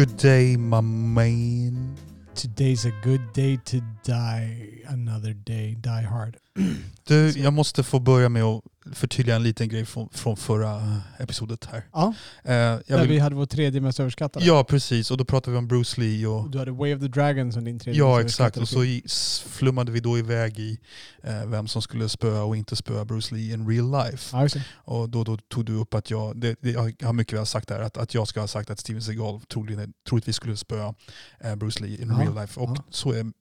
Good day my man. Today's a good day to die. Another day, die hard. Du, jag måste få börja med att förtydliga en liten grej från, från förra episodet här. Ja, Eh, där vill, vi hade vår tredje mest överskattade. ja, precis. Och då pratade vi om Bruce Lee och Du hade Way of the Dragon som din tredje Ja, exakt. Och så i, flummade vi då iväg i eh, vem som skulle spöa och inte spöa Bruce Lee in real life. Ja. Och då, då tog du upp att jag, det, det, jag har mycket väl sagt där, att, att jag ska ha sagt att Steven Seagal troligen, troligtvis skulle spöa eh, Bruce Lee in Ja, real life. Och så är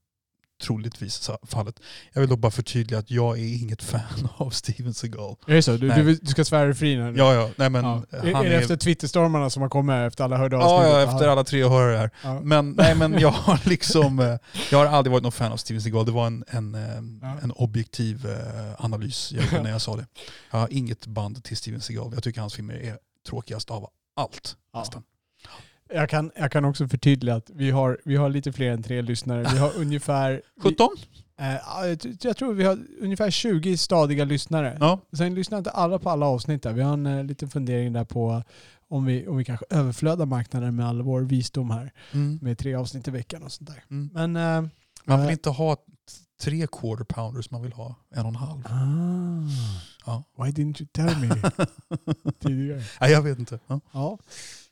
troligtvis fallet. Jag vill dock bara förtydliga att jag är inget fan av Steven Seagal. Är det så? Du, du, du ska svära dig fri nu? Ja, ja, nej men Ja. Är, han är det efter Twitterstormarna som har kommit efter alla hörde Ja, ja, efter alla tre år här. Ja. Men, nej, men jag har liksom, eh, jag har aldrig varit någon fan av Steven Seagal. Det var en, en, eh, Ja. en objektiv eh, analys jag gjorde när jag sa det. Jag har inget band till Steven Seagal. Jag tycker hans filmer är tråkigast av allt. Nästan. Jag, kan, jag kan också förtydliga att vi har, vi har lite fler än tre lyssnare. Vi har ungefär... vi- 17? Eh, ja, jag tror vi har ungefär 20 stadiga lyssnare. Ja. Sen lyssnar inte alla på alla avsnitt där. Vi har en eh, liten fundering där på om vi, om vi kanske överflödar marknaden med all vår visdom här. Mm. Med tre avsnitt i veckan och sånt där. Mm. Men... eh, Man vill eh, inte ha tre quarter pounders, man vill ha en och en halv. Ah, Ja. why didn't you tell me tidigare? Nej, jag vet inte. Ja. Ja.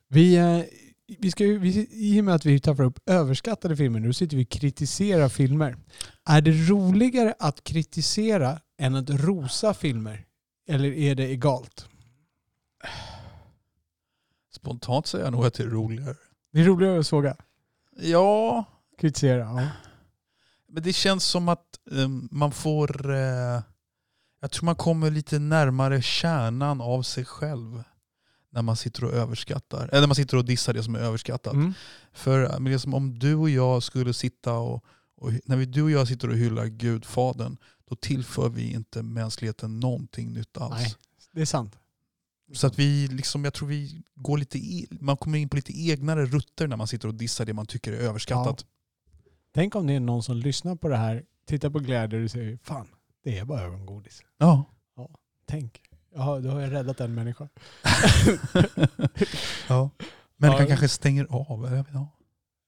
Vi, eh, vi ska ju, vi, I och med att vi tar upp överskattade filmer, nu sitter vi och kritiserar filmer. Är det roligare att kritisera än att rosa filmer? Eller är det egalt? Spontant säger jag nog att det är roligare. Det är roligare att såga. Ja, Kritisera, ja. Men det känns som att eh, man får... Eh, jag tror man kommer lite närmare kärnan av sig själv när man sitter och överskattar. Eller när man sitter och dissar det som är överskattat. Mm. För eh, men det är som om du och jag skulle sitta och... och när vi, du och jag sitter och hyllar Gudfadern, då tillför vi inte mänskligheten någonting nytt alls. Nej, det är sant. Så att vi, liksom, jag tror vi går lite, i, man kommer in på lite egnare rutter när man sitter och dissar det man tycker är överskattat. Tänk om det är någon som lyssnar på det här, tittar på glädje och säger fan, det är bara ögongodis. Ja. Tänk. Jaha, då har jag räddat en människa. ja. Människan Ja. kanske stänger av. eller jag vet inte.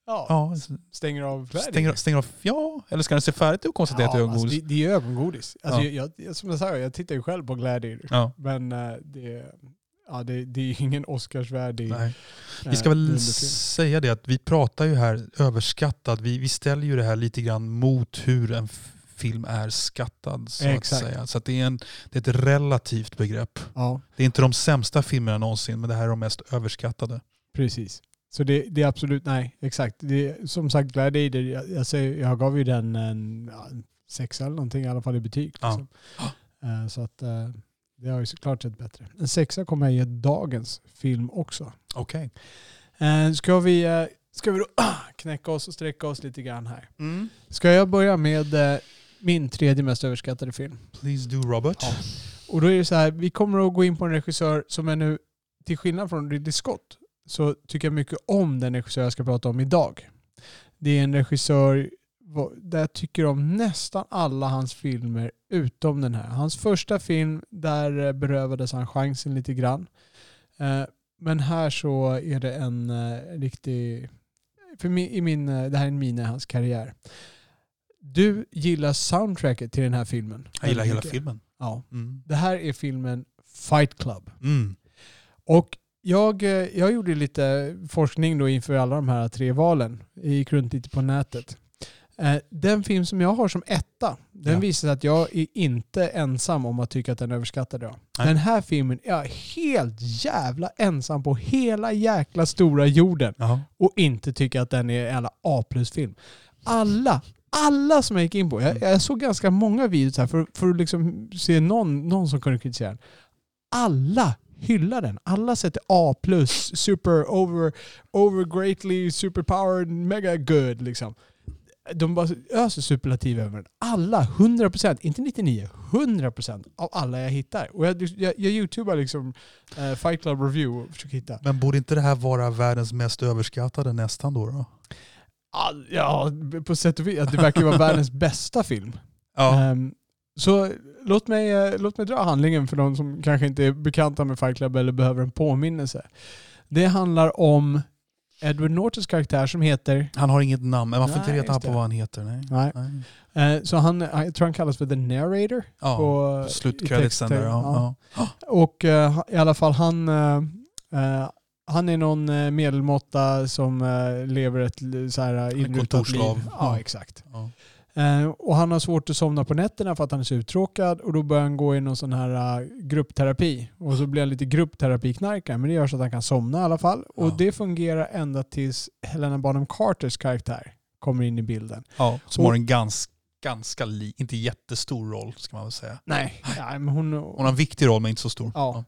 Ja, Ja, stänger av färdigt. stänger, stänger av. Ja, eller ska den se färdigt och konstatera att det är alltså, ögongodis? det, det är ögongodis. Alltså, Ja. jag, jag, som jag sa, jag tittar ju själv på glädje. Ja, Men eh, det, ja, det, det är ingen Oscarsvärdig nej. eh, Vi ska väl säga det att vi pratar ju här överskattat. Vi, vi ställer ju det här lite grann mot hur en film är skattad. Så Exakt. att säga. Så att det, är en, det är ett relativt begrepp. Ja, Det är inte de sämsta filmerna någonsin, men det här är de mest överskattade. precis. Så det, det är absolut, nej, exakt. Det, som sagt, Gladiator, jag, jag, jag gav ju den en, en sexa eller någonting i alla fall i betyg. Liksom. Eh, så att eh, det har ju såklart sett bättre. En sexa kommer jag ge dagens film också. Okej. Eh, ska vi, ska vi då knäcka oss och sträcka oss lite grann här? Ska jag börja med min tredje mest överskattade film? Please do Robert. Ja. Och då är det så här, vi kommer att gå in på en regissör som är nu, till skillnad från Ridley Scott, så tycker jag mycket om den regissör jag ska prata om idag. Det är en regissör där jag tycker om nästan alla hans filmer utom den här. Hans första film, där berövades han chansen lite grann. Eh, Men här så är det en eh, riktig... För min, i min, eh, det här är en mina i hans karriär. Du gillar soundtracket till den här filmen. Jag gillar hela filmen. Ja. Mm. Det här är filmen Fight Club. Mm. Och jag, eh, jag gjorde lite forskning då inför alla de här tre valen. Jag gick runt lite på nätet. Eh, Den film som jag har som etta, den Ja. visar att jag är inte ensam om att tycka att den är överskattad. Ja. Den här filmen är jag helt jävla ensam på hela jäkla stora jorden Ja. och inte tycka att den är en jävla A-plus-film. Alla, alla som jag gick in på, jag, Mm. jag såg ganska många videos här för, för att liksom se någon, någon som kunde kritisera den. Alla hyllar den. Alla sätter A+, super over, over greatly, superpowered, mega good liksom. De bara öser superlativ över den. Alla, 100%, inte 99, 100% av alla jag hittar. Och jag, jag, jag youtubar liksom eh, Fight Club Review och försöker hitta. Men borde inte det här vara världens mest överskattade nästan då? då? Ah, Ja, på sätt och vis. Det verkar ju vara världens bästa film. Ja. Ehm, så låt mig, eh, låt mig dra handlingen för de som kanske inte är bekanta med Fight Club eller behöver en påminnelse. Det handlar om Edward Nortons karaktär som heter... Han har inget namn, men man får inte Nej, reta just på vad han heter. Nej. Nej. Nej. Eh, så han, jag tror han kallas för The Narrator. Ja, på, slutkreditsen där. Ja. Ja. Och eh, i alla fall han, eh, han är någon eh, medelmåtta som eh, lever ett så här inrutat liv. Ja, exakt. Ja. Eh, och han har svårt att somna på nätterna för att han är så uttråkad och då börjar han gå i någon sån här gruppterapi. Och så blir han lite gruppterapiknarkare men det gör så att han kan somna i alla fall. Och Ja. det fungerar ända tills Helena Bonham Carters karaktär kommer in i bilden. Ja, som Och- har en ganska, ganska li, inte jättestor roll ska man väl säga. Nej, nej men hon, Hon har en viktig roll men inte så stor. Ja.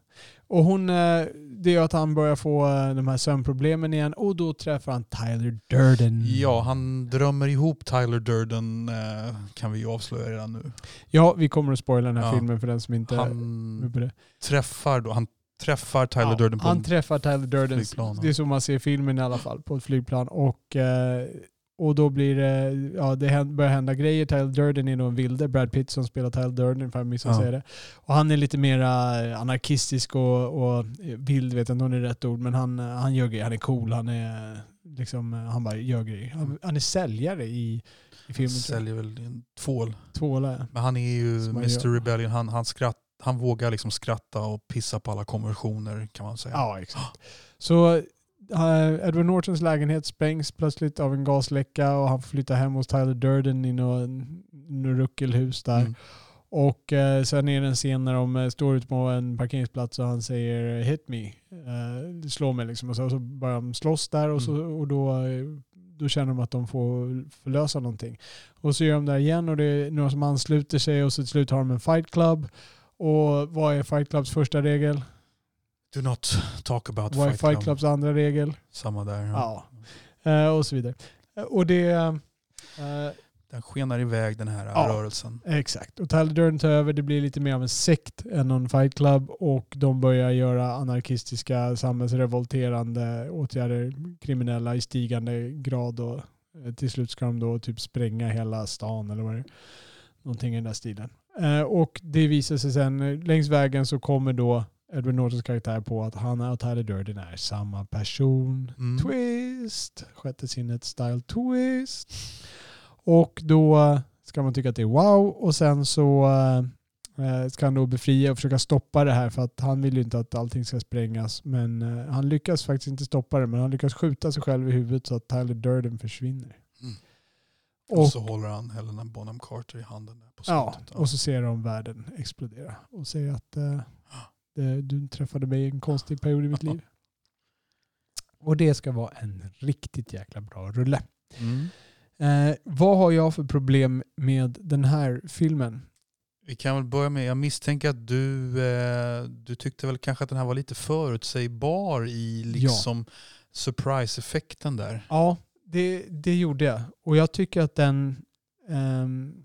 Och hon, eh, det gör att han börjar få eh, de här sömnproblemen igen och då träffar han Tyler Durden. Ja, han drömmer ihop Tyler Durden eh, kan vi ju avslöja redan nu. Ja, vi kommer att spoila den här Ja. filmen för den som inte är Han på det. träffar då, han träffar Tyler Ja, Durden på han träffar Tyler Durden. flygplan, ja. Det är så man ser filmen i alla fall, på ett flygplan. Och, eh, och då blir det, ja det börjar hända grejer. Tyler Durden är då en vilde. Brad Pitt som spelar Tyler Durden, ifall jag missar Ja. det. Och han är lite mer anarkistisk och, och vild, vet jag inte om det är rätt ord, men han, han gör grejer. Han är cool, han är liksom, han bara gör grejer. Han, han är säljare i, i han filmen. jag. säljer väl en tvål. Tvåla. Men han är ju han Mr. Rebellion, han, han, skratt, han vågar liksom skratta och pissa på alla konversioner kan man säga. Ja, exakt. Så eh, Edward Nortons lägenhet sprängs plötsligt av en gasläcka och han får flytta hem hos Tyler Durden i något ruckelhus där. Mm. Och eh, sen är det en scen när de eh, står ute på en parkeringsplats och han säger hit me. Eh, slå mig liksom. Och så, och så börjar de slåss där och, så, Mm. och då, eh, då känner de att de får förlösa någonting. Och så gör de det igen och det är några som ansluter sig och så till slut har de en fight club. Och vad är fight clubs första regel? Do not talk about är Fight, fight Club. clubs andra regel? Samma där. Ja. Eh, och så vidare. Eh, Och det... eh, Den skenar iväg den här Ja. rörelsen. exakt. Och Tyler Durden tar över. Det blir lite mer av en sekt än någon fight club. Och de börjar göra anarkistiska, samhällsrevolterande åtgärder. Kriminella i stigande grad. Och till slut ska de då typ spränga hela stan eller vad det är. Någonting i den där stilen. Och det visar sig sen, längs vägen så kommer då Edward Nortons karaktär på att han och Tyler Durden är samma person. Mm. Twist! Sjätte sinnet style twist. Och då ska man tycka att det är wow och sen så eh, ska han då befria och försöka stoppa det här för att han vill ju inte att allting ska sprängas. Men eh, han lyckas faktiskt inte stoppa det men han lyckas skjuta sig själv i huvudet så att Tyler Durden försvinner. Mm. Och, Och så håller han Helena Bonham Carter i handen på ja, och så ser de världen explodera och säger att eh, du träffade mig i en konstig period i mitt liv. Och det ska vara en riktigt jäkla bra rulle. Mm. Eh, vad har jag för problem med den här filmen? Vi kan väl börja med, jag misstänker att du, eh, du tyckte väl kanske att den här var lite förutsägbar i liksom surprise-effekten där. Ja, det, det gjorde jag. Och jag tycker att den ehm,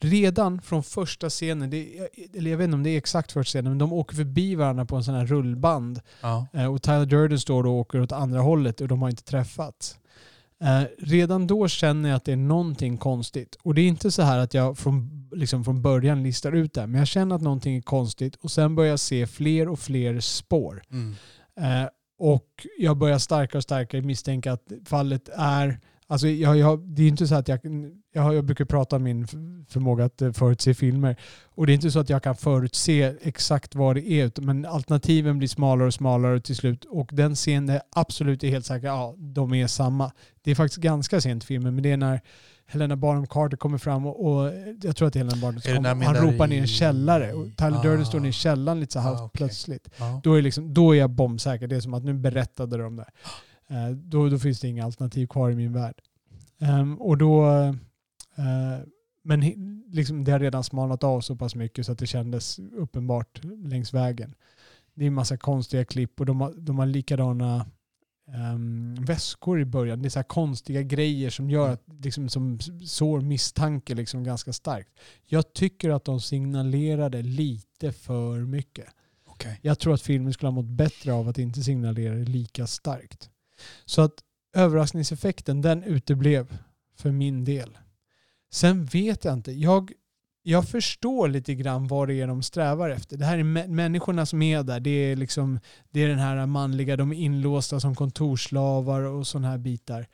redan från första scenen, det, eller jag vet inte om det är exakt första scenen, men de åker förbi varandra på en sån här rullband. Ja. Eh, och Tyler Durden står då och åker åt andra hållet och de har inte träffats. Eh, redan då känner jag att det är någonting konstigt. Och det är inte så här att jag från, liksom från början listar ut det, men jag känner att någonting är konstigt och sen börjar jag se fler och fler spår. Mm. Eh, och jag börjar starkare och starkare misstänka att fallet är... Alltså jag, jag, det är inte så att jag... Jag, jag brukar prata om min förmåga att eh, förutse filmer. Och det är inte så att jag kan förutse exakt vad det är. Men alternativen blir smalare och smalare till slut. Och den scenen är absolut är helt säker, ja, de är samma. Det är faktiskt ganska sent i filmen, men det är när Helena Bonham Carter kommer fram och, och jag tror att det är Helena Bonham kommer. Han ropar ner i en källare. Och Tyler Ah. Durden står ner i källaren lite så halvt Ah, okej. plötsligt. Ja. Då är, liksom, då är jag bombsäker. Det är som att nu berättade de det. Eh, då, då finns det inga alternativ kvar i min värld. Ehm, och då, eh, men liksom, det har redan smalnat av så pass mycket så att det kändes uppenbart längs vägen. det är en massa konstiga klipp och de har, de har likadana um, väskor i början. Det är så konstiga grejer som gör att liksom, som sår misstanke liksom ganska starkt. Jag tycker att de signalerade lite för mycket. Okay. Jag tror att filmen skulle ha mått bättre av att inte signalera det lika starkt. Så att överraskningseffekten, den uteblev för min del. Sen vet jag inte. Jag, jag förstår lite grann vad det är de strävar efter. Det här är människorna som är där. Det är, liksom, det är den här manliga, de är inlåsta som kontorslavar och sådana här bitar.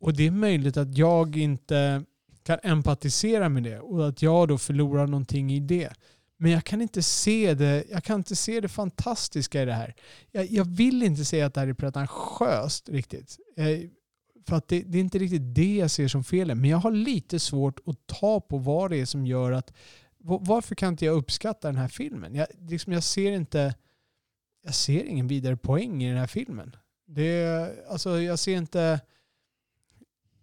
Och det är möjligt att jag inte kan empatisera med det och att jag då förlorar någonting i det. Men jag kan inte se det, jag kan inte se det fantastiska i det här. Jag, jag vill inte säga att det här är pretentiöst riktigt. Eh, för att det, det, är inte riktigt det jag ser som felet. Men jag har lite svårt att ta på vad det är som gör att... Varför kan inte jag uppskatta den här filmen? Jag, liksom jag ser inte... Jag ser ingen vidare poäng i den här filmen. Det, alltså jag ser inte...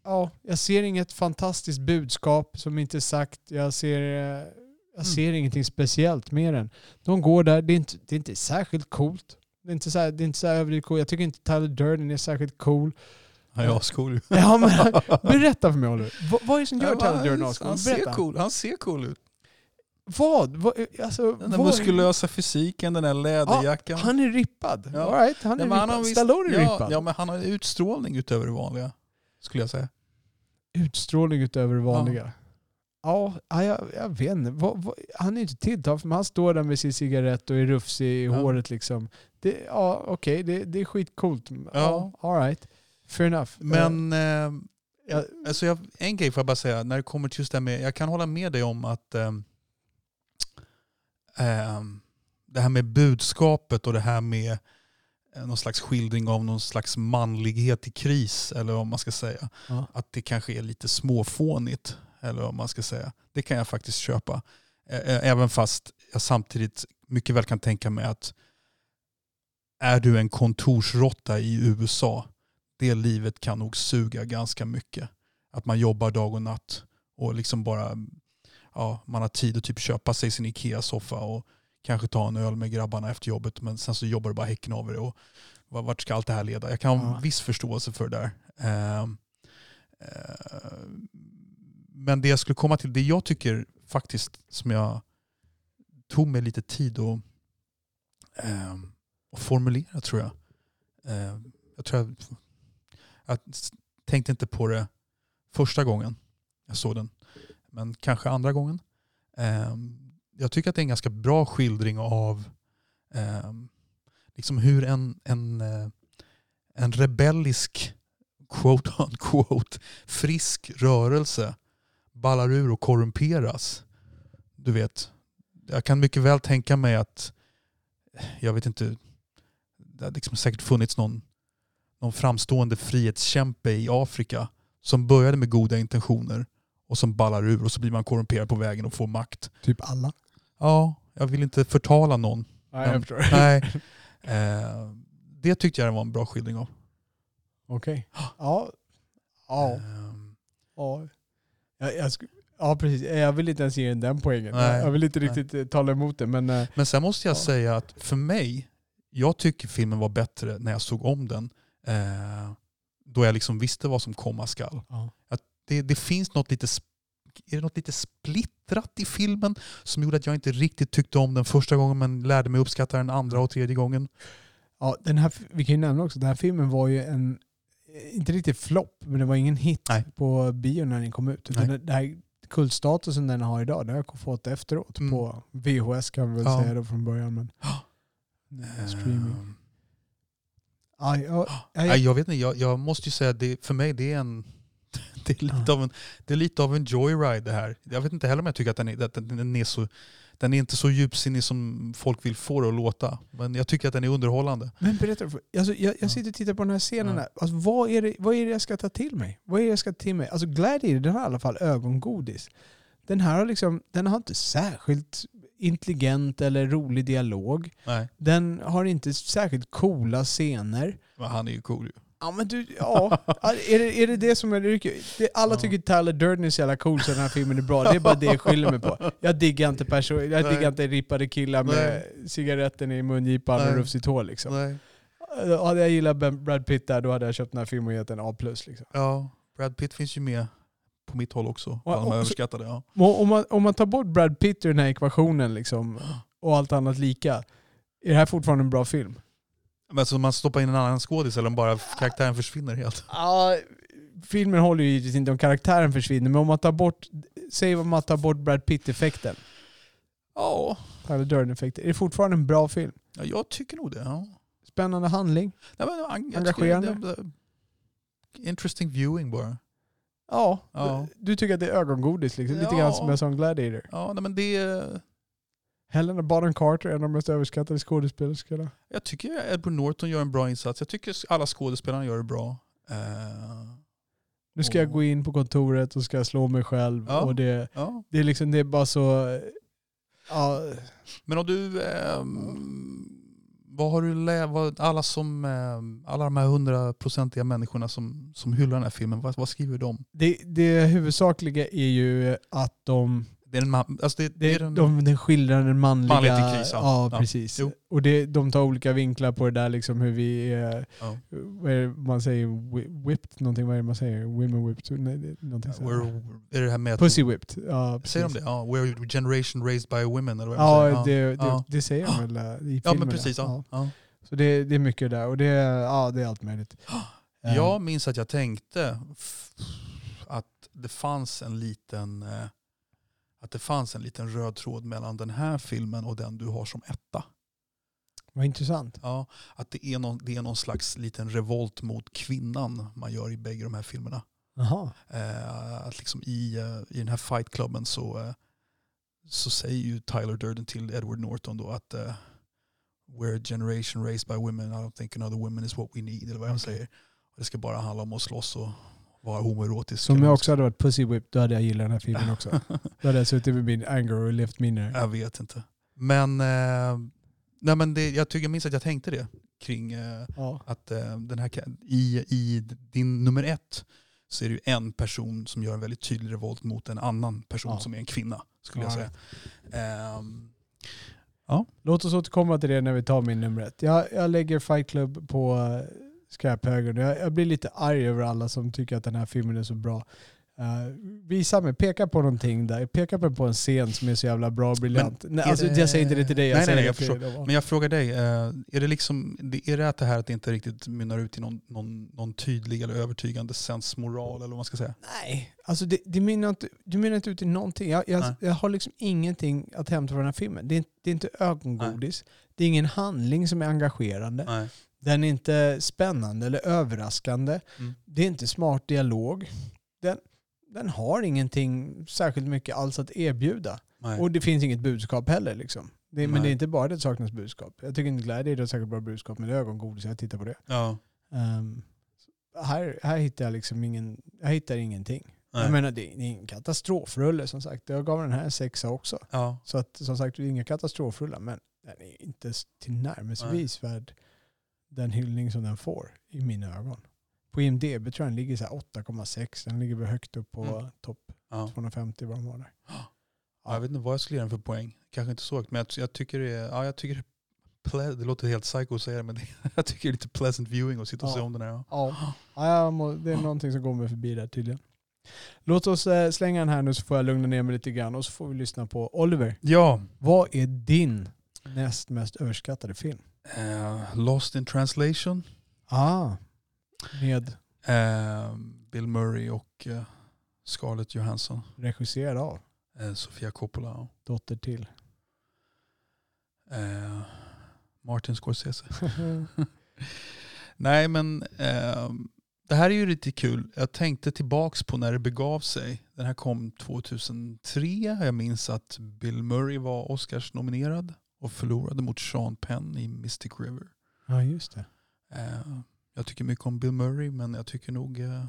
Ja, jag ser inget fantastiskt budskap som inte är sagt. Jag ser, eh, jag ser mm. ingenting speciellt med den. De går där, det är inte, det är inte särskilt coolt. Det är inte så, här, det är inte så överdrivet coolt. Jag tycker inte Tyler Durden är särskilt cool. Han är ascool. Ja, men, berätta för mig Oliver. Vad, vad är det som gör Tyler Durden ascool? Han ser cool, han ser cool ut. Vad? vad alltså, den där vad muskulösa fysiken, den där läderjackan. Ja, han är rippad. Ja. All right, han är ja, rippad. Han Stallone är ja, rippad. Ja, men han har utstrålning utöver det vanliga. Skulle jag säga. Utstrålning utöver det vanliga? Ja, ja jag, jag vet inte. Vad, vad, han är inte tilltalad, men han står där med sin cigarett och är rufsig i ja. håret. Liksom. Det, ja, okej, okay, det, det är skitcoolt. Ja. ja, all right. Fair enough. Men eh, jag, alltså jag, en grej får jag bara säga, när det kommer till just det här med, jag kan hålla med dig om att eh, eh, det här med budskapet och det här med eh, någon slags skildring av någon slags manlighet i kris, eller vad man ska säga. Ja. Att det kanske är lite småfånigt, eller vad man ska säga. Det kan jag faktiskt köpa. Även fast jag samtidigt mycket väl kan tänka mig att är du en kontorsrotta i USA det livet kan nog suga ganska mycket. Att man jobbar dag och natt och liksom bara ja, man har tid att typ köpa sig sin Ikea-soffa och kanske ta en öl med grabbarna efter jobbet men sen så jobbar du bara häcken av det. Och vart ska allt det här leda? Jag kan ha ja. viss förståelse för det där. Uh, uh, men det jag skulle komma till, det jag tycker faktiskt som jag tog mig lite tid att, eh, att formulera tror jag. Ehm, jag tror jag jag tänkte inte på det första gången jag såg den. Men kanske andra gången. Eh, jag tycker att det är en ganska bra skildring av ehm, liksom hur en, en, eh, en rebellisk quote on quote, frisk rörelse ballar ur och korrumperas. Du vet, jag kan mycket väl tänka mig att, jag vet inte, det har liksom säkert funnits någon någon framstående frihetskämpe i Afrika som började med goda intentioner och som ballar ur och så blir man korrumperad på vägen och får makt. Typ alla? Ja, jag vill inte förtala någon. Nej, jag förstår. Nej, eh, det tyckte jag var en bra skildring av. Okej. Okay. Ja. Ja. Um, ja. Jag, jag, ja, precis. Jag vill inte ens ge den poängen. Nej, jag vill inte riktigt nej. tala emot det. Men, eh, men sen måste jag ja. säga att för mig, jag tycker filmen var bättre när jag såg om den Eh, då jag liksom visste vad som komma skall. Ja. Att det, det finns något lite, är det något lite splittrat i filmen som gjorde att jag inte riktigt tyckte om den första gången men lärde mig uppskatta den andra och tredje gången. Ja, den här, vi kan ju nämna också, den här filmen var ju en, inte riktigt flopp, men det var ingen hit Nej. på bio när den kom ut. Utan det, det här kultstatusen den har idag, det har jag fått efteråt mm. på VHS kan vi väl ja. säga då från början. Men, streaming. Um. Ja, jag, jag, jag, vet inte, jag, jag måste ju säga att för mig det är en det är, lite av en, det är lite av en joyride det här. Jag vet inte heller om jag tycker att den är, att den är så den är inte så djupsinnig som folk vill få det att låta. Men jag tycker att den är underhållande. Men berätta, alltså, jag, jag sitter och tittar på den här scenen. Ja. Alltså, vad, är det, vad är det jag ska ta till mig? Vad är det jag ska ta till mig? Alltså Gladiator den har i alla fall ögongodis. Den här har, liksom, den har inte särskilt intelligent eller rolig dialog. Nej. Den har inte särskilt coola scener. Men han är ju cool ju. Ja men du, ja. Är det, är det det som är det Alla tycker Tyler Durden är så jävla cool så den här filmen är bra. Det är bara det jag skiljer mig på. Jag diggar inte person, jag Nej. diggar inte rippade killar med cigaretten i mungipan och Nej. rufsigt hår liksom. Nej. Hade jag gillat Brad Pitt där, då hade jag köpt den här filmen och gett den A+. Liksom. Ja, Brad Pitt finns ju med på mitt håll också. Och- och- överskattade. Ja. Och Om man, om man tar bort Brad Pitt ur den här ekvationen liksom, och allt annat lika, är det här fortfarande en bra film? Men alltså man stoppar in en annan skådis eller om bara karaktären försvinner helt? Ja, filmen håller ju givetvis inte om karaktären försvinner, men om man tar bort, säg om man tar bort Brad Pitt-effekten, Ja, Tyler Durden-effekten, är det fortfarande en bra film? ja jag tycker nog det. Ja. Spännande handling? Nej, men, Engagerande? det- det- Interesting viewing bara. Ja, Ja. du tycker att det är ögongodis liksom. Lite Ja. grann som jag sa om Gladiator. Ja, nej, men det... Helena Bonham Carter, en av de mest överskattade skådespelerskorna. Jag tycker Edward Norton gör en bra insats. Jag tycker alla skådespelarna gör det bra. Eh, Nu ska jag Och- gå in på kontoret och ska slå mig själv. Ja. Och det, ja. det är liksom, det är bara så... Ja, Men om du... ehm, vad har du lä- vad, alla, som, ehm, alla de här hundraprocentiga människorna som, som hyllar den här filmen, vad, vad skriver de? det, det huvudsakliga är ju att de Det är en man, alltså det, det är en, de, den skildrar den manliga... Manlighet i kris, ja. ja. Ja. precis. Jo. Och det, de tar olika vinklar på det där, liksom hur vi är, ja. vad är det man säger, Whi- whipped, någonting, vad är det man säger? Women whipped? Nej, det är någonting sånt. We're, är det här med. Pussy whipped. Ja, precis. Säger de det? Ja, we're generation raised by women eller vad Ja, säger. det, det, ja. det säger de väl äh, i ja filmen. men precis. Ja. Ja. Så det, det är mycket där och det, ja, det är allt möjligt. Eh, Jag minns att jag tänkte att det fanns en liten eh, att det fanns en liten röd tråd mellan den här filmen och den du har som etta. Vad intressant. Ja, att det är, någon, det är någon slags liten revolt mot kvinnan man gör i bägge de här filmerna. Eh, att liksom i, eh, I den här fightklubben så, eh, så säger ju Tyler Durden till Edward Norton då att eh, We're a generation raised by women, I don't think another woman is what we need. Eller vad han säger. Och det ska bara handla om att slåss och vara homoerotisk. Så om jag också hade varit pussy whipped, då hade jag gillat den här filmen också. Då hade jag suttit med min anger och levt min Jag vet inte. Men, eh, nej men det, jag, tycker, jag minns att jag tänkte det kring eh, Ja. att eh, den här, i, i din nummer ett så är det ju en person som gör en väldigt tydlig revolt mot en annan person Ja. som är en kvinna. Skulle jag Ja, säga. Ehm, Låt oss återkomma till det när vi tar min nummer ett. Jag, jag lägger Fight Club på skräphögen. Jag, jag blir lite arg över alla som tycker att den här filmen är så bra. Uh, visa mig, peka på någonting där. Peka på en scen som är så jävla bra och briljant. Nej, alltså, det- Jag säger inte det till dig, jag Nej, nej, säger nej, det jag förstår. men jag frågar dig, eh, är det, liksom, är det att det här att det inte riktigt mynnar ut i någon, någon, någon tydlig eller övertygande sensmoral eller vad man ska säga? Nej, alltså det, det mynnar inte, det mynnar inte ut i någonting. Jag, jag, Nej. jag har liksom ingenting att hämta från den här filmen. Det är, det är inte ögongodis. Det är ingen handling som är engagerande. Den är inte spännande eller överraskande. Mm. Det är inte smart dialog. Den, den har ingenting särskilt mycket alls att erbjuda. Nej. Och det finns inget budskap heller. Liksom. Det, men det är inte bara det saknas budskap. Jag tycker inte Gladiator har säkert bra budskap, men det är ögongodis. Jag tittar på det. ja. Ehm, här, här hittar jag liksom ingen, jag hittar ingenting. Nej. Jag menar det är ingen katastrofrulle som sagt. Jag gav den här sexa också. ja. Så att som sagt, det är inga katastrofrullar. Men den är inte tillnärmelsevis värd den hyllning som den får i mina ögon. På IMDB tror jag den ligger så här 8,6. Den ligger väl högt upp på Mm. topp ja. 250 vad de har där. Ja, Jag vet inte vad jag skulle ge den för poäng. Kanske inte så högt, men jag, jag tycker det är, ja, jag tycker det, är det låter helt psycho att säga det, men det, jag tycker det är lite pleasant viewing att sitta och Ja. se om den här. Ja. Ja, ja må, det är någonting som går mig förbi där tydligen. Låt oss eh, slänga den här nu så får jag lugna ner mig lite grann och så får vi lyssna på Oliver. ja. Vad är din näst mest överskattade film? Eh, Lost in translation. Ah, med Eh, Bill Murray och eh, Scarlett Johansson. regisserad av, Sofia Coppola. dotter till. Martin Scorsese. Nej men det här är ju lite kul. Jag tänkte tillbaks på när det begav sig. Den här kom 2003. Jag minns att Bill Murray var Oscars nominerad och förlorade mot Sean Penn i Mystic River. ja, just det. Eh, jag tycker mycket om Bill Murray men jag tycker nog eh,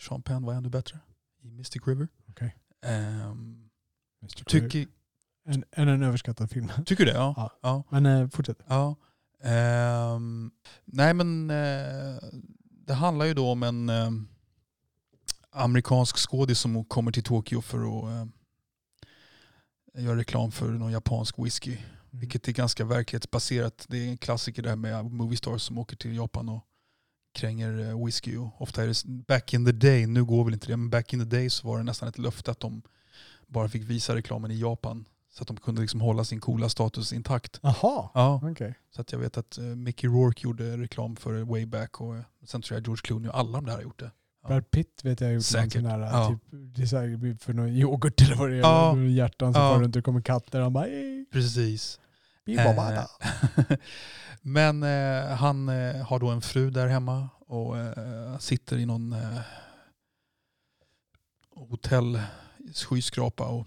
Sean Penn var ännu bättre i Mystic River. Okej. Ehm, Mr. tycker, En, en, en överskattad film. tycker du det? Ja. Ja. ja. Men eh, fortsätt. Ja. Ehm, nej men eh, det handlar ju då om en eh, amerikansk skådis som kommer till Tokyo för att eh, göra reklam för någon japansk whisky. Vilket är ganska verklighetsbaserat. Det är en klassiker det här med movie stars som åker till Japan och kränger eh, whisky. Och ofta är det back in the day, nu går väl inte det, men back in the day så var det nästan ett löfte att de bara fick visa reklamen i Japan. Så att de kunde liksom hålla sin coola status intakt. Jaha, Ja, okej. så att jag vet att uh, Mickey Rourke gjorde reklam för way back och eh, sen tror jag George Clooney och alla de där har gjort det. Ja. Brad Pitt vet jag har gjort Säkert. någon sån här, Ja. typ, det är säkert för någon yoghurt eller vad det är. Ja. Hjärtan som Ja. far runt och det kommer katter och han bara "Ey, Precis. Bibabada." Eh, Men eh, han eh, har då en fru där hemma och eh, sitter i någon eh, hotell skyskrapa och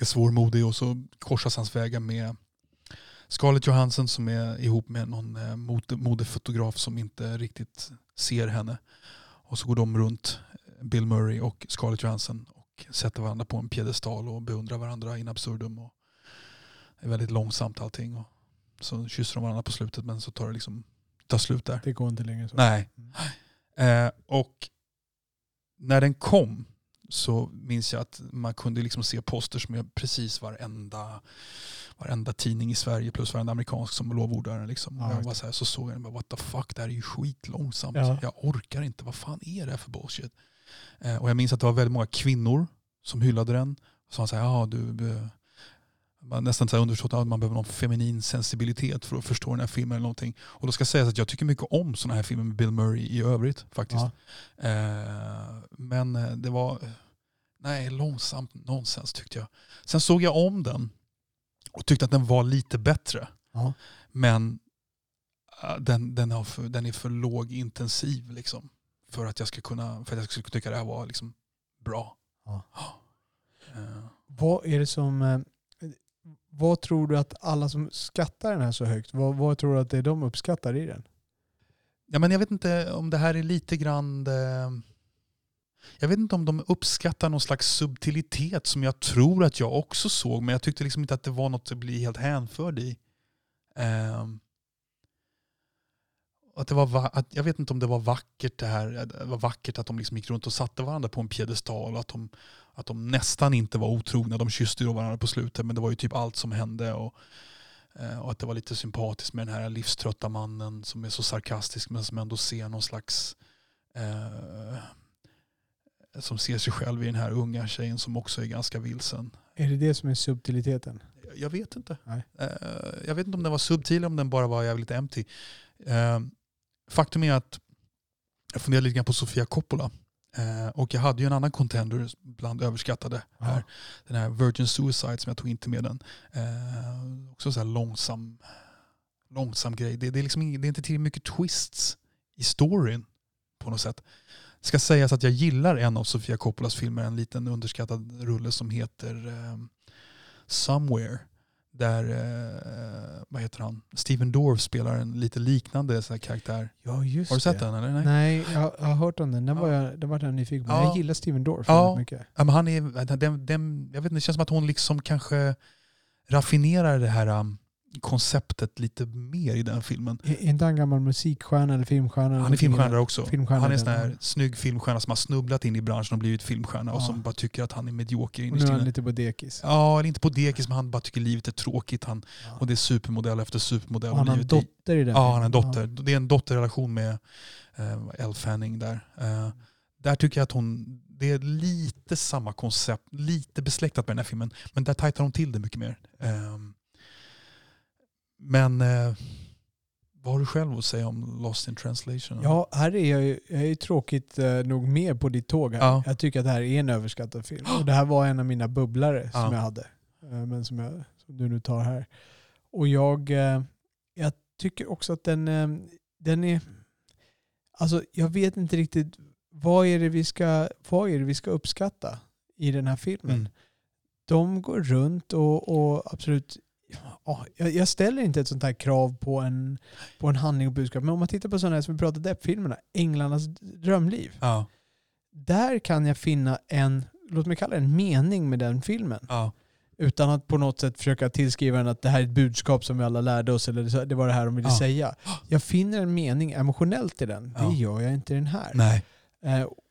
är svårmodig och så korsas hans vägar med Scarlett Johansson som är ihop med någon eh, mode, modefotograf som inte riktigt ser henne. Och så går de runt, eh, Bill Murray och Scarlett Johansson och sätter varandra på en piedestal och beundrar varandra in absurdum. Och det är väldigt långsamt allting. Och så kysser de varandra på slutet men så tar det liksom tar slut där. Det går inte längre så. Nej. Mm. Eh, och när den kom så minns jag att man kunde liksom se posters med precis varenda, varenda tidning i Sverige plus varenda amerikansk som lovordar den. Liksom. Ja, jag var så, här, så såg jag den och bara, what the fuck, det här är ju skitlångsamt. Ja. Jag orkar inte, vad fan är det här för bullshit? Eh, och jag minns att det var väldigt många kvinnor som hyllade den. Och sa så här, ja du, eh, man nästan så här underförstått att man behöver någon feminin sensibilitet för att förstå den här filmen eller någonting. Och då ska sägas att jag tycker mycket om sådana här filmer med Bill Murray i övrigt faktiskt. Ja. Eh, men eh, det var nej, långsamt nonsens tyckte jag. Sen såg jag om den och tyckte att den var lite bättre. Ja. Men eh, den, den, har för, den är för låg intensiv liksom, för att jag ska kunna för att jag ska tycka det här var liksom, bra. Ja. Eh, Vad är det som... Vad tror du att alla som skattar den här så högt, vad, vad tror du att det är de uppskattar i den? Ja, men jag vet inte om det här är lite grann... eh, Jag vet inte om de uppskattar någon slags subtilitet som jag tror att jag också såg, men jag tyckte liksom inte att det var något att bli helt hänförd i. Ehm, att det var, va- att, jag vet inte om det var vackert det här, det var vackert att de liksom gick runt och satte varandra på en piedestal och att de, att de nästan inte var otrogna. De kysste ju varandra på slutet men det var ju typ allt som hände. Och, eh, och att det var lite sympatiskt med den här livströtta mannen som är så sarkastisk men som ändå ser någon slags eh, som ser sig själv i den här unga tjejen som också är ganska vilsen. Är det det som är subtiliteten? Jag vet inte. Nej. Eh, jag vet inte om den var subtil eller om den bara var jävligt empty. Faktum är att jag funderade lite grann på Sofia Coppola. Eh, och jag hade ju en annan contender bland överskattade här. Ja. Den här Virgin Suicide som jag tog inte med den. Eh, också så här långsam, långsam grej. Det, det, är liksom det är inte tillräckligt mycket twists i storyn på något sätt. Det ska sägas att jag gillar en av Sofia Coppolas filmer, en liten underskattad rulle som heter eh, Somewhere. Där, eh, vad heter han, Steven Dorff spelar en lite liknande så här karaktär. Ja, just Har du sett det. den eller? Nej. Nej, jag, jag har hört om den. Den Ja. var jag, den var jag nyfiken på. Ja. Jag gillar Steven Dorff Ja. väldigt mycket. Ja, men han är, den, den, jag vet inte, det känns som att hon liksom kanske raffinerar det här um, konceptet lite mer i den filmen. Är inte han gammal musikstjärna eller filmstjärna? Han är filmstjärna också. Filmstjärna han är en sån här ja. snygg filmstjärna som har snubblat in i branschen och blivit filmstjärna och Ja. som bara tycker att han är medioker Och innerst nu är han lite på dekis. Ja, eller inte på dekis men han bara tycker livet är tråkigt. Han, Ja. och det är supermodell efter supermodell. Och han har en dotter i den. Ja, han har en dotter. Det är en dotterrelation med eh, Elle Fanning där. Eh, där tycker jag att hon, det är lite samma koncept, lite besläktat med den här filmen. Men där tajtar hon till det mycket mer. Eh, men eh, vad har du själv att säga om Lost in translation? Ja, här är jag, ju- jag är ju tråkigt eh, nog med på ditt tåg här. Ja. Jag tycker att det här är en överskattad film. Och det här var en av mina bubblare Ja. som jag hade. Eh, men som, jag, som du nu tar här. Och jag, eh, jag tycker också att den, den är... Alltså jag vet inte riktigt vad är det vi ska, vad är det vi ska uppskatta i den här filmen. Mm. De går runt och, och absolut Ja, jag, ställer inte ett sånt här krav på en, på en handling och budskap. Men om man tittar på sådana här som vi pratade Depp-filmerna, Änglarnas drömliv. Ja, Där kan jag finna en, låt mig kalla det en mening med den filmen. ja, Utan att på något sätt försöka tillskriva den att det här är ett budskap som vi alla lärde oss, eller det var det här de ville Ja. säga. Jag finner en mening emotionellt i den. Det gör jag inte i den här. Nej.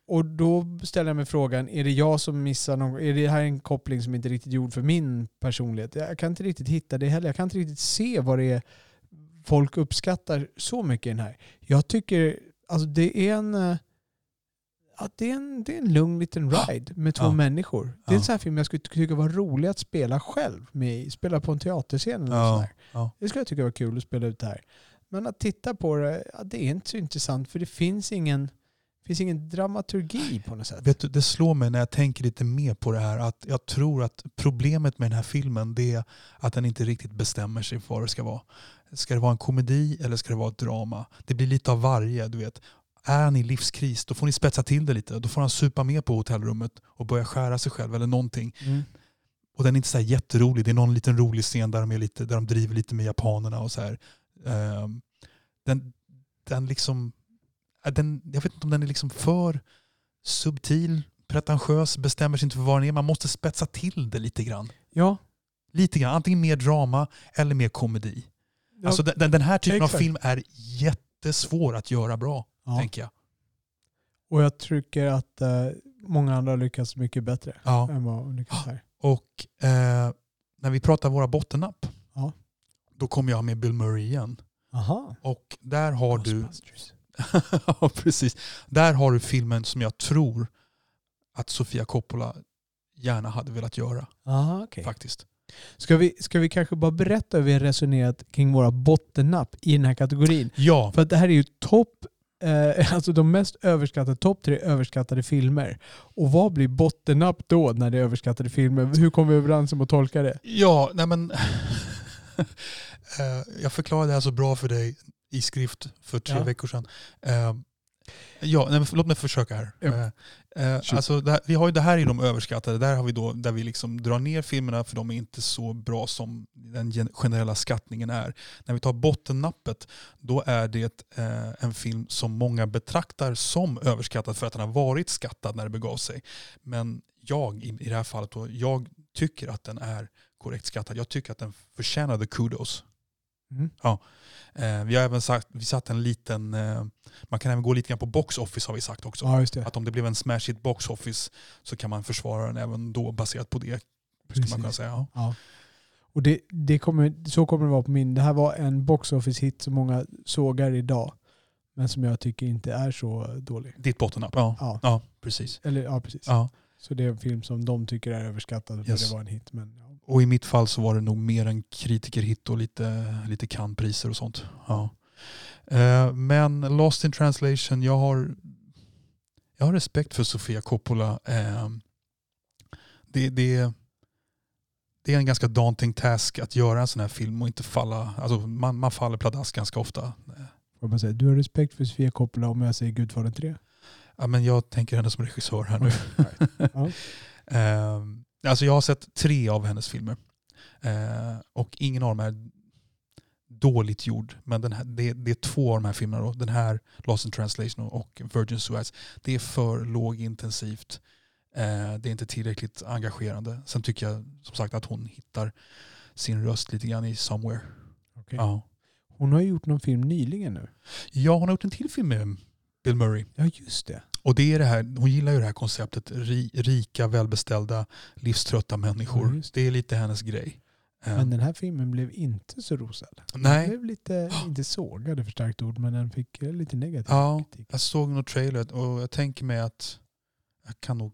Och då ställer jag mig frågan, är det jag som missar någon, är det här en koppling som inte är riktigt gjord för min personlighet? Jag kan inte riktigt hitta det heller. Jag kan inte riktigt se vad det är folk uppskattar så mycket i den här. Jag tycker, alltså det är en, eh, ja, det är en, det är en lugn liten ride med två Ja. människor. Det är en sån här film jag skulle tycka var rolig att spela själv med. Spela på en teaterscen eller Ja. sådär. Ja. Det skulle jag tycka var kul att spela ut här. Men att titta på det, ja, det är inte så intressant för det finns ingen, finns ingen dramaturgi på något sätt. Vet du, det slår mig när jag tänker lite mer på det här att jag tror att problemet med den här filmen det är att den inte riktigt bestämmer sig för vad det ska vara. Ska det vara en komedi eller ska det vara ett drama? Det blir lite av varje. Du vet. Är han i livskris då får ni spetsa till det lite. Då får han supa med på hotellrummet och börja skära sig själv eller någonting. Mm. Och den är inte så här jätterolig. Det är någon liten rolig scen där de, är lite, där de driver lite med japanerna och så här. Ehm, den, den liksom, den, jag vet inte om den är liksom för subtil, pretentiös, bestämmer sig inte för vad den är. Man måste spetsa till det lite grann. Ja. Lite grann. Antingen mer drama eller mer komedi. ja. Alltså den, den- här typen exakt. av film är jättesvår att göra bra, ja. tänker jag. Och jag tycker att eh, många andra har lyckats mycket bättre Ja. än vad hon lyckats här. Och eh, när vi pratar våra bottennapp, Ja. då kommer jag med Bill Murray igen. Aha. Och där har du Ghostbusters. ja, precis. Där har du filmen som jag tror att Sofia Coppola gärna hade velat göra. Aha, okej. Faktiskt. Ska, vi, ska vi kanske bara berätta hur vi har resonerat kring våra bottennapp i den här kategorin? Ja, För att det här är ju topp, eh, alltså de mest överskattade, topp tre överskattade filmer. Och vad blir bottennapp då när det är överskattade filmer? Hur kommer vi överens om att tolka det? ja nej men Eh, jag förklarade det här så bra för dig i skrift för tre Ja. veckor sedan. Eh, Ja, nej, låt mig försöka här. Ja. Eh, eh, alltså, här, vi har ju, det här är de överskattade. Där har vi då, där vi liksom drar ner filmerna för de är inte så bra som den gen- generella skattningen är. När vi tar bottennappet, då är det eh, en film som många betraktar som överskattad för att den har varit skattad när det begav sig. Men jag, i, i det här fallet, då, jag tycker att den är korrekt skattad. Jag tycker att den förtjänade kudos. Mm. Eh, vi har även sagt, vi satt en liten, eh, man kan även gå lite grann på box office har vi sagt också. Ja, det. Att om det blev en smash hit box office så kan man försvara den även då baserat på det. Skulle man kunna säga. Ja. Ja. Och det, det kommer, så kommer det vara på min. Det här var en box office hit som många sågar idag. Men som jag tycker inte är så dålig. Ditt bottennapp. Ja. Ja, ja, precis. eller, ja precis. Ja. Så det är en film som de tycker är överskattad för Yes. det var en hit. Men, ja. Och i mitt fall så var det nog mer en kritikerhit och lite, lite Cannes-priser och sånt. Ja. Eh, men Lost in translation, jag har, jag har respekt för Sofia Coppola. Eh, det, det, det är en ganska daunting task att göra en sån här film och inte falla, alltså man, man faller pladask ganska ofta. Får man säga, du har respekt för Sofia Coppola om jag säger Gudfadern 3? Ja, men jag tänker henne som regissör här nu. Ja. Eh, alltså jag har sett tre av hennes filmer. Eh, och ingen av dem är dåligt gjord. Men den här, det, det är två av de här filmerna. Då. Den här, Lost in translation och Virgin Suicides. Det är för lågintensivt. Eh, det är inte tillräckligt engagerande. Sen tycker jag som sagt att hon hittar sin röst lite grann i Somewhere. Okej. Ja. Hon har gjort någon film nyligen nu. ja, hon har gjort en till film med Bill Murray. Ja, just det. Och det är det här, hon gillar ju det här konceptet. Ri, rika, välbeställda, livströtta människor. Just det är lite hennes grej. Men den här filmen blev inte så rosad. Den nej, blev lite, inte sågad för starkt ord, men den fick eh, lite negativ Ja. kritik. jag såg någon trailer och jag tänker mig att jag kan nog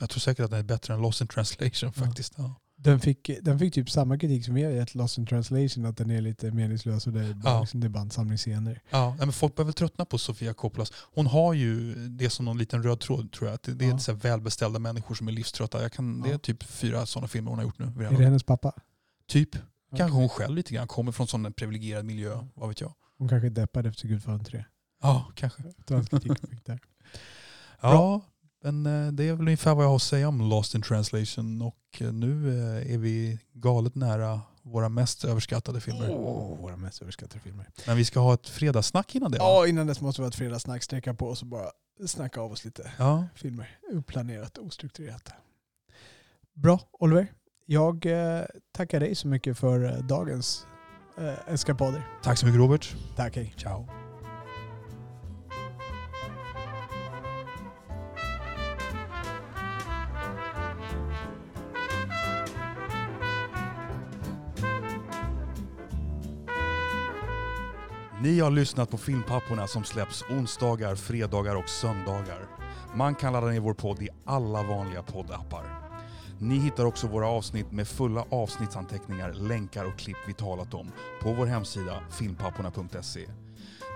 jag tror säkert att den är bättre än Lost in translation faktiskt. Ja. Den fick, den fick typ samma kritik som vi har gett Lost in translation, att den är lite meningslös och det är bara, Ja. liksom, det är bara en samling scener. Ja, men folk börjar väl tröttna på Sofia Coppolas. Hon har ju det som någon liten röd tråd tror jag. Att Det det är Ja. så välbeställda människor som är livströtta. Jag kan, Det är Ja. typ fyra sådana filmer hon har gjort nu. Är det hennes pappa? Typ. Kanske Okej. hon själv lite grann kommer från sån en privilegierad miljö. Vad vet jag. Hon kanske är deppad efter Gudfadern 3. Ja, kanske. Var kritik fick där. Ja, men eh, det är väl ungefär vad jag har att säga om Lost in translation. Och eh, nu eh, är vi galet nära våra mest överskattade filmer. Åh, våra mest överskattade filmer. Men vi ska ha ett fredagssnack innan det va? Ja, innan dess måste vi ha ett fredagssnack, sträcka på oss och bara snacka av oss lite Ja. filmer. Oplanerat, ostrukturerat. Bra, Oliver. Jag tackar dig så mycket för dagens eskapader. Tack så mycket Robert. Tack, hej. Ciao. Ni har lyssnat på Filmpapporna som släpps onsdagar, fredagar och söndagar. Man kan ladda ner vår podd i alla vanliga poddappar. Ni hittar också våra avsnitt med fulla avsnittsanteckningar, länkar och klipp vi talat om på vår hemsida filmpapporna.se.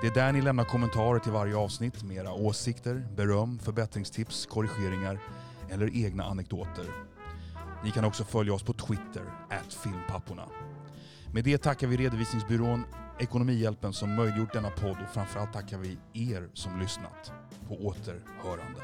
Det är där ni lämnar kommentarer till varje avsnitt med era åsikter, beröm, förbättringstips, korrigeringar eller egna anekdoter. Ni kan också följa oss på Twitter, filmpapporna. Med det tackar vi redovisningsbyrån Ekonomihjälpen som möjliggjort denna podd och framförallt tackar vi er som lyssnat. På återhörande.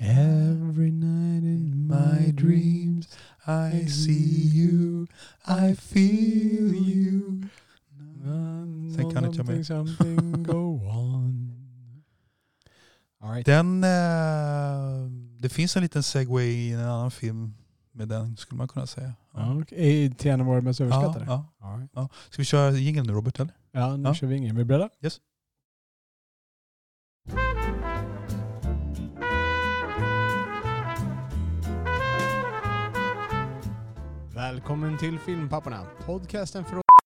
Every night in my dreams I see you, I feel you. Sen kan inte jag Something, med. something, go on. All right. Den, eh, det finns en liten segway i en annan film med den skulle man kunna säga. Ja, okej. Till en av våra mest ja, överskattade? ja. All right. Ska vi köra jingeln nu Robert? Eller? Ja, nu Ja. kör vi ingen. Är vi beredda? Yes. Välkommen till Filmpapporna. Podcasten för